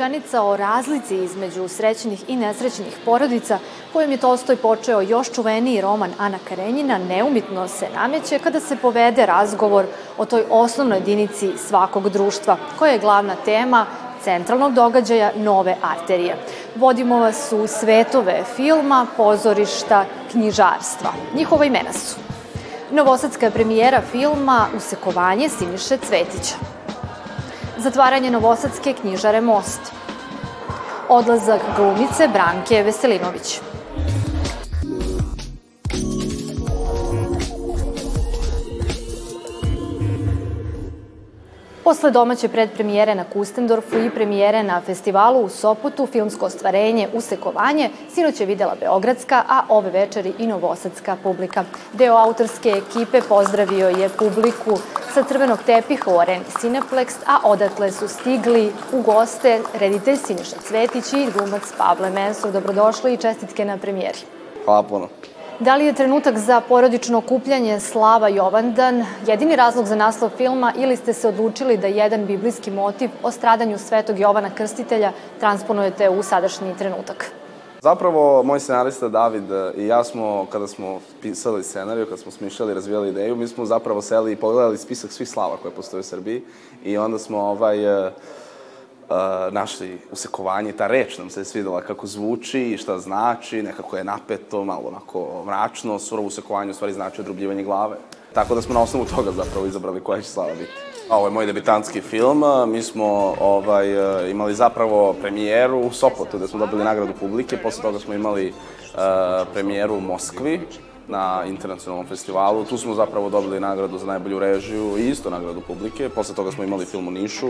rečenica o razlici između srećnih i nesrećnih porodica, kojom je Tolstoj počeo još čuveniji roman Ana Karenjina, neumitno se nameće kada se povede razgovor o toj osnovnoj jedinici svakog društva, koja je glavna tema centralnog događaja Nove arterije. Vodimo vas u svetove filma, pozorišta, knjižarstva. Njihova imena su Novosadska premijera filma Usekovanje Siniše Cvetića zatvaranje Novosadske knjižare Most, odlazak glumice Branke Veselinović. Posle domaće predpremijere na Kustendorfu i premijere na festivalu u Sopotu, filmsko ostvarenje Usekovanje, sinoć je videla Beogradska, a ove večeri i Novosadska publika. Deo autorske ekipe pozdravio je publiku sa crvenog tepiha u areni Cineplex, a odatle su stigli u goste reditelj Siniša Cvetić i glumac Pavle Mensov. Dobrodošli i čestitke na premijeri. Hvala puno. Da li je trenutak za porodično okupljanje Slava Jovandan jedini razlog za naslov filma ili ste se odlučili da jedan biblijski motiv o stradanju svetog Jovana Krstitelja transponujete u sadašnji trenutak? Zapravo, moj scenarista David i ja smo, kada smo pisali scenariju, kada smo smišljali, razvijali ideju, mi smo zapravo seli i pogledali spisak svih slava koje postoje u Srbiji i onda smo ovaj, uh, uh, našli usekovanje, ta reč nam se svidela kako zvuči i šta znači, nekako je napeto, malo onako mračno, surovo usekovanje u stvari znači odrubljivanje glave. Tako da smo na osnovu toga zapravo izabrali koja će slava biti. Ovo je moj debitanski film. Mi smo ovaj, imali zapravo premijeru u Sopotu, gde smo dobili nagradu publike. Posle toga smo imali uh, premijeru u Moskvi na internacionalnom festivalu. Tu smo zapravo dobili nagradu za najbolju režiju i isto nagradu publike. Posle toga smo imali film u Nišu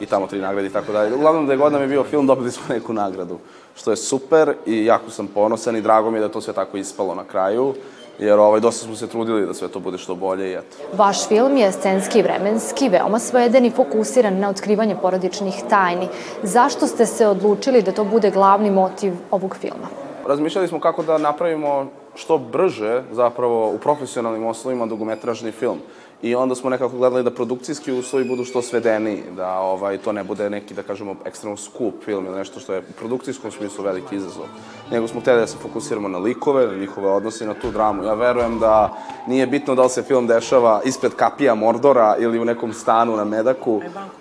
i tamo tri nagrade i tako dalje. Uglavnom da je god nam je bio film, dobili smo neku nagradu, što je super i jako sam ponosan i drago mi je da to sve tako ispalo na kraju jer ovaj, dosta smo se trudili da sve to bude što bolje i eto. Vaš film je scenski i vremenski, veoma sveden i fokusiran na otkrivanje porodičnih tajni. Zašto ste se odlučili da to bude glavni motiv ovog filma? Razmišljali smo kako da napravimo što brže zapravo u profesionalnim oslovima dugometražni film. I onda smo nekako gledali da produkcijski uslovi budu što svedeniji, da ovaj, to ne bude neki, da kažemo, ekstremno skup film ili nešto što je u produkcijskom smislu veliki izazov. Nego smo hteli da se fokusiramo na likove, na njihove odnose i na tu dramu. Ja verujem da nije bitno da li se film dešava ispred kapija Mordora ili u nekom stanu na Medaku.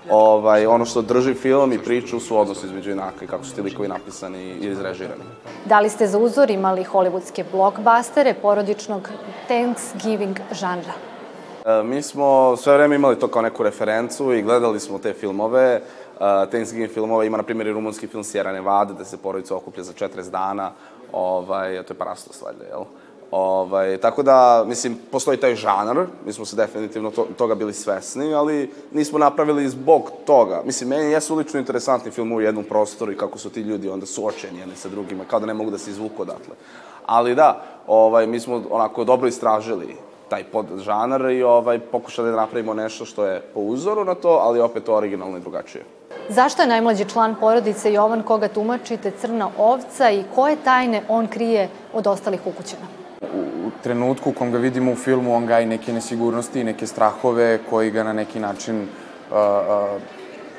Ovaj, ono što drži film i priču su odnosi između inaka i kako su ti likovi napisani i izrežirani. Da li ste za uzor imali hollywoodske blockbustere porodičnog Thanksgiving žanra? E, mi smo sve vreme imali to kao neku referencu i gledali smo te filmove. Uh, Thanksgiving filmove ima, na primjer, i rumunski film Sierra Nevada, gde se porodica okuplja za 40 dana. Ovaj, to je parastos, valjda, jel? Ovaj, tako da, mislim, postoji taj žanar, mi smo se definitivno to, toga bili svesni, ali nismo napravili zbog toga. Mislim, meni jesu lično interesantni film u jednom prostoru i kako su ti ljudi onda suočeni jedni sa drugima, kao da ne mogu da se izvuku odatle. Ali da, ovaj, mi smo onako dobro istražili taj podžanar i ovaj, pokušali da napravimo nešto što je po uzoru na to, ali opet originalno i drugačije. Zašto je najmlađi član porodice Jovan koga tumačite crna ovca i koje tajne on krije od ostalih ukućena? U trenutku u kom ga vidimo u filmu, on gaji neke nesigurnosti i neke strahove koji ga na neki način uh, uh,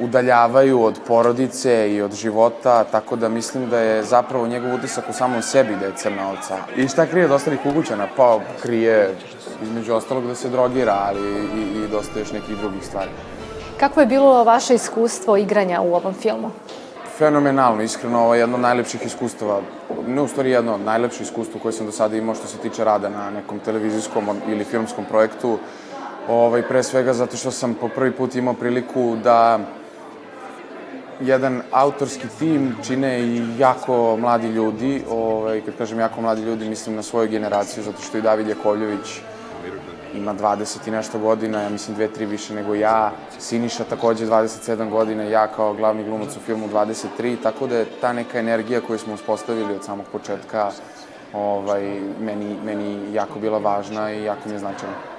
udaljavaju od porodice i od života, tako da mislim da je zapravo njegov utisak u samom sebi da je crna ovca. I šta krije od ostalih ukućana? Pa krije između ostalog da se drogira, ali i, i dosta još nekih drugih stvari. Kako je bilo vaše iskustvo igranja u ovom filmu? Fenomenalno, iskreno, ovo je jedno od najlepših iskustava, ne u stvari jedno od najlepših iskustva koje sam do sada imao što se tiče rada na nekom televizijskom ili filmskom projektu. Ovaj, pre svega zato što sam po prvi put imao priliku da jedan autorski tim čine i jako mladi ljudi, ovaj, kad kažem jako mladi ljudi, mislim na svoju generaciju, zato što i David Jakovljević ima 20 i nešto godina, ja mislim dve, tri više nego ja. Siniša takođe 27 godina, ja kao glavni glumac u filmu 23, tako da je ta neka energija koju smo uspostavili od samog početka ovaj, meni, meni jako bila važna i jako mi je značajna.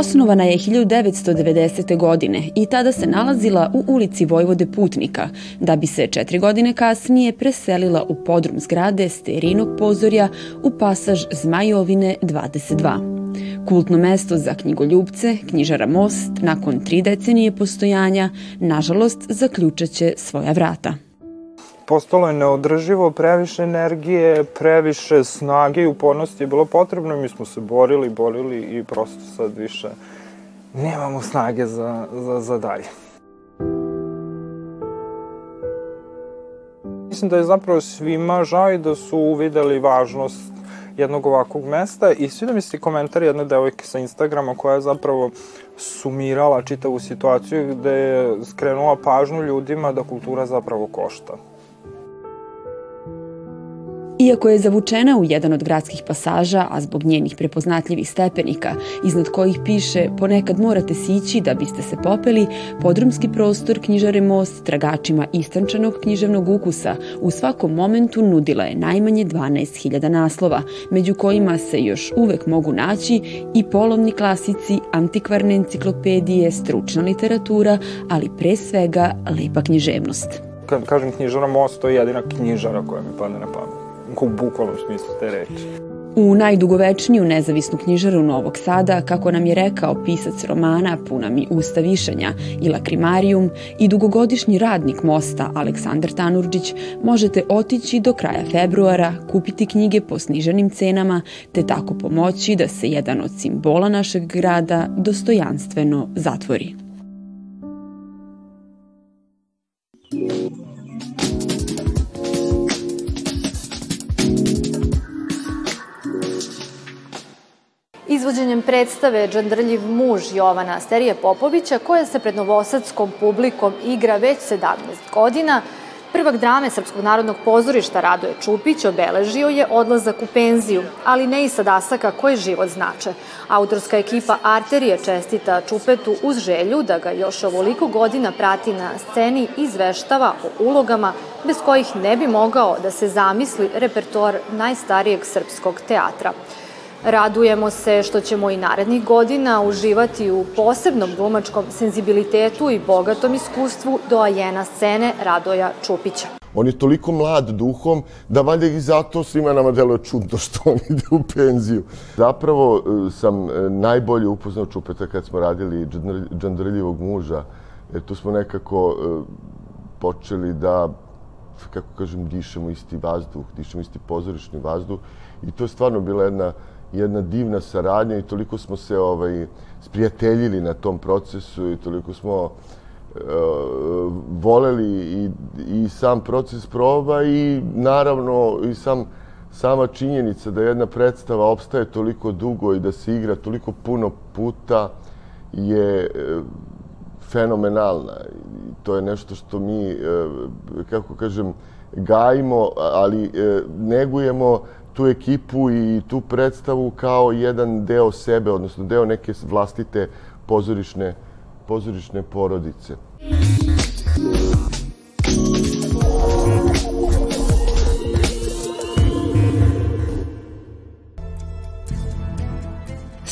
Osnovana je 1990. godine i tada se nalazila u ulici Vojvode Putnika, da bi se četiri godine kasnije preselila u podrum zgrade Sterinog pozorja u pasaž Zmajovine 22. Kultno mesto za knjigoljubce, knjižara Most, nakon tri decenije postojanja, nažalost, zaključaće svoja vrata postalo je neodrživo, previše energije, previše snage i upornosti je bilo potrebno i mi smo se borili, borili i prosto sad više nemamo snage za, za, za dalje. Mislim da je zapravo svima žao i da su uvideli važnost jednog ovakvog mesta i svi da mi se komentar jedne devojke sa Instagrama koja je zapravo sumirala čitavu situaciju gde je skrenula pažnju ljudima da kultura zapravo košta. Iako je zavučena u jedan od gradskih pasaža, a zbog njenih prepoznatljivih stepenika, iznad kojih piše ponekad morate sići da biste se popeli, podrumski prostor knjižare Most tragačima istančanog književnog ukusa u svakom momentu nudila je najmanje 12.000 naslova, među kojima se još uvek mogu naći i polovni klasici, antikvarne enciklopedije, stručna literatura, ali pre svega lepa književnost. Kad kažem knjižara Most, to je jedina knjižara koja mi padne na pamet u bukvalnom smislu te reči. U najdugovečniju nezavisnu knjižaru Novog Sada, kako nam je rekao pisac romana Puna mi usta višanja i Lakrimarijum i dugogodišnji radnik mosta Aleksandar Tanurđić, možete otići do kraja februara, kupiti knjige po sniženim cenama, te tako pomoći da se jedan od simbola našeg grada dostojanstveno zatvori. Izvođenjem predstave Džandrljiv muž Jovana Asterije Popovića, koja se pred novosadskom publikom igra već 17 godina, Prvak drame Srpskog narodnog pozorišta Radoje Čupić obeležio je odlazak u penziju, ali ne i sa dasaka koje život znače. Autorska ekipa Arterije čestita Čupetu uz želju da ga još ovoliko godina prati na sceni i izveštava o ulogama bez kojih ne bi mogao da se zamisli repertoar najstarijeg srpskog teatra. Radujemo se što ćemo i narednih godina uživati u posebnom glumačkom senzibilitetu i bogatom iskustvu doajena scene Radoja Čupića. On je toliko mlad duhom da valjda i zato svima nama deluje čudno što on ide u penziju. Zapravo e, sam e, najbolje upoznao Čupeta kad smo radili Džandrljivog muža. Jer tu smo nekako e, počeli da, kako kažem, dišemo isti vazduh, dišemo isti pozorišni vazduh. I to je stvarno bila jedna jedna divna saradnja i toliko smo se ovaj, sprijateljili na tom procesu i toliko smo uh, voleli i, i sam proces proba i naravno i sam sama činjenica da jedna predstava opstaje toliko dugo i da se igra toliko puno puta je uh, fenomenalna. To je nešto što mi, uh, kako kažem, gajimo, ali negujemo tu ekipu i tu predstavu kao jedan deo sebe, odnosno deo neke vlastite pozorišne, pozorišne porodice.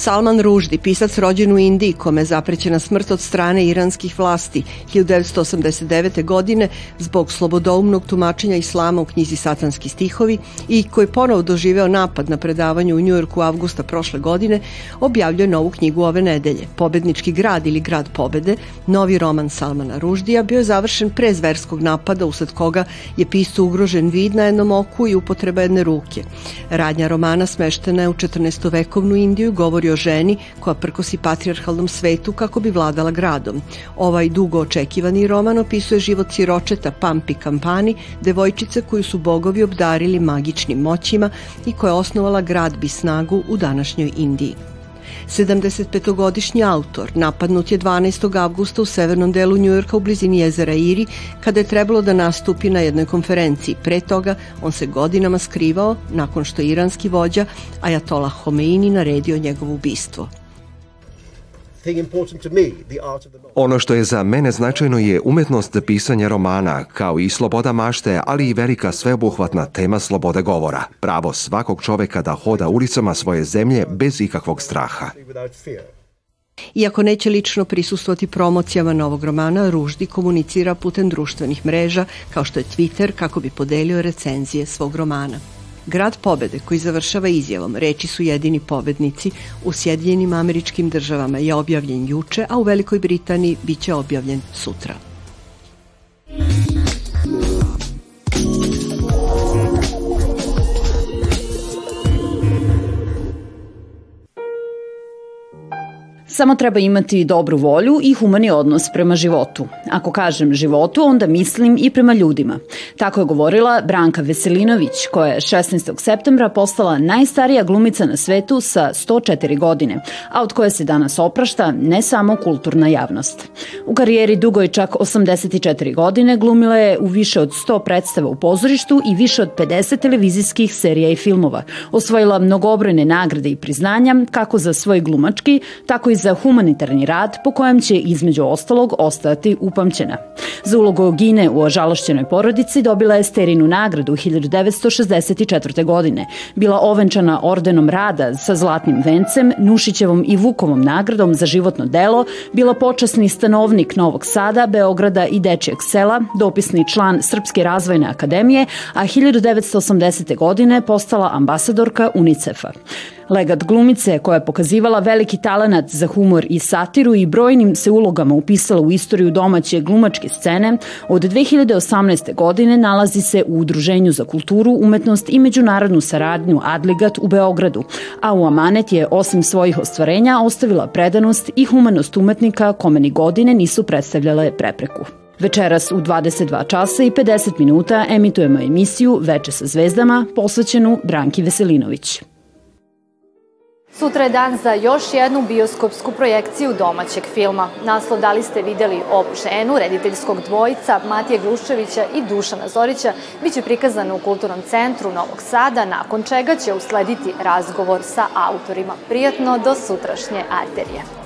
Salman Ruždi, pisac rođen u Indiji, kome je zaprećena smrt od strane iranskih vlasti 1989. godine zbog slobodoumnog tumačenja islama u knjizi Satanski stihovi i koji ponovo doživeo napad na predavanju u Njujorku avgusta prošle godine, objavljuje novu knjigu ove nedelje. Pobednički grad ili grad pobede, novi roman Salmana Ruždija, bio je završen pre zverskog napada usled koga je pisu ugrožen vid na jednom oku i upotreba jedne ruke. Radnja romana smeštena je u 14. vekovnu Indiju govori o ženi koja prkosi patrijarhalnom svetu kako bi vladala gradom. Ovaj dugo očekivani roman opisuje život siročeta Pampi Kampani, devojčice koju su bogovi obdarili magičnim moćima i koja je osnovala grad Bisnagu u današnjoj Indiji. 75-godišnji autor napadnut je 12. avgusta u severnom delu Njujorka u blizini jezera Iri kada je trebalo da nastupi na jednoj konferenciji. Pre toga on se godinama skrivao nakon što iranski vođa Ajatola Homeini naredio njegovo ubistvo. Ono što je za mene značajno je umetnost pisanja romana, kao i sloboda mašte, ali i velika sveobuhvatna tema slobode govora. Pravo svakog čoveka da hoda ulicama svoje zemlje bez ikakvog straha. Iako neće lično prisustvovati promocijama novog romana, Ruždi komunicira putem društvenih mreža kao što je Twitter kako bi podelio recenzije svog romana. Grad pobede koji završava izjavom reči su jedini pobednici u Sjedinjenim američkim državama je objavljen juče, a u Velikoj Britaniji biće objavljen sutra. Samo treba imati dobru volju i humani odnos prema životu. Ako kažem životu, onda mislim i prema ljudima. Tako je govorila Branka Veselinović, koja je 16. septembra postala najstarija glumica na svetu sa 104 godine, a od koje se danas oprašta ne samo kulturna javnost. U karijeri dugo je čak 84 godine, glumila je u više od 100 predstava u pozorištu i više od 50 televizijskih serija i filmova. Osvojila mnogobrojne nagrade i priznanja, kako za svoj glumački, tako i za humanitarni rad po kojem će između ostalog ostati upamćena. Za ulogu Gine u ožalošćenoj porodici dobila je Sterinu nagradu 1964. godine. Bila ovenčana ordenom rada sa zlatnim vencem, Nušićevom i Vukovom nagradom za životno delo, bila počasni stanovnik Novog Sada, Beograda i Dečijeg sela, dopisni član Srpske razvojne akademije, a 1980. godine postala ambasadorka UNICEF-a. Legat glumice koja je pokazivala veliki talenat za humor i satiru i brojnim se ulogama upisala u istoriju domaće glumačke scene, od 2018. godine nalazi se u Udruženju za kulturu, umetnost i međunarodnu saradnju Adligat u Beogradu, a u Amanet je osim svojih ostvarenja ostavila predanost i humanost umetnika kome ni godine nisu predstavljale prepreku. Večeras u 22 časa i 50 minuta emitujemo emisiju Veče sa zvezdama posvećenu Branki Veselinović. Sutra je dan za još jednu bioskopsku projekciju domaćeg filma. Naslov da li ste videli o ženu rediteljskog dvojica Matije Gluščevića i Dušana Zorića biće prikazan u Kulturnom centru Novog Sada, nakon čega će uslediti razgovor sa autorima. Prijatno do sutrašnje arterije.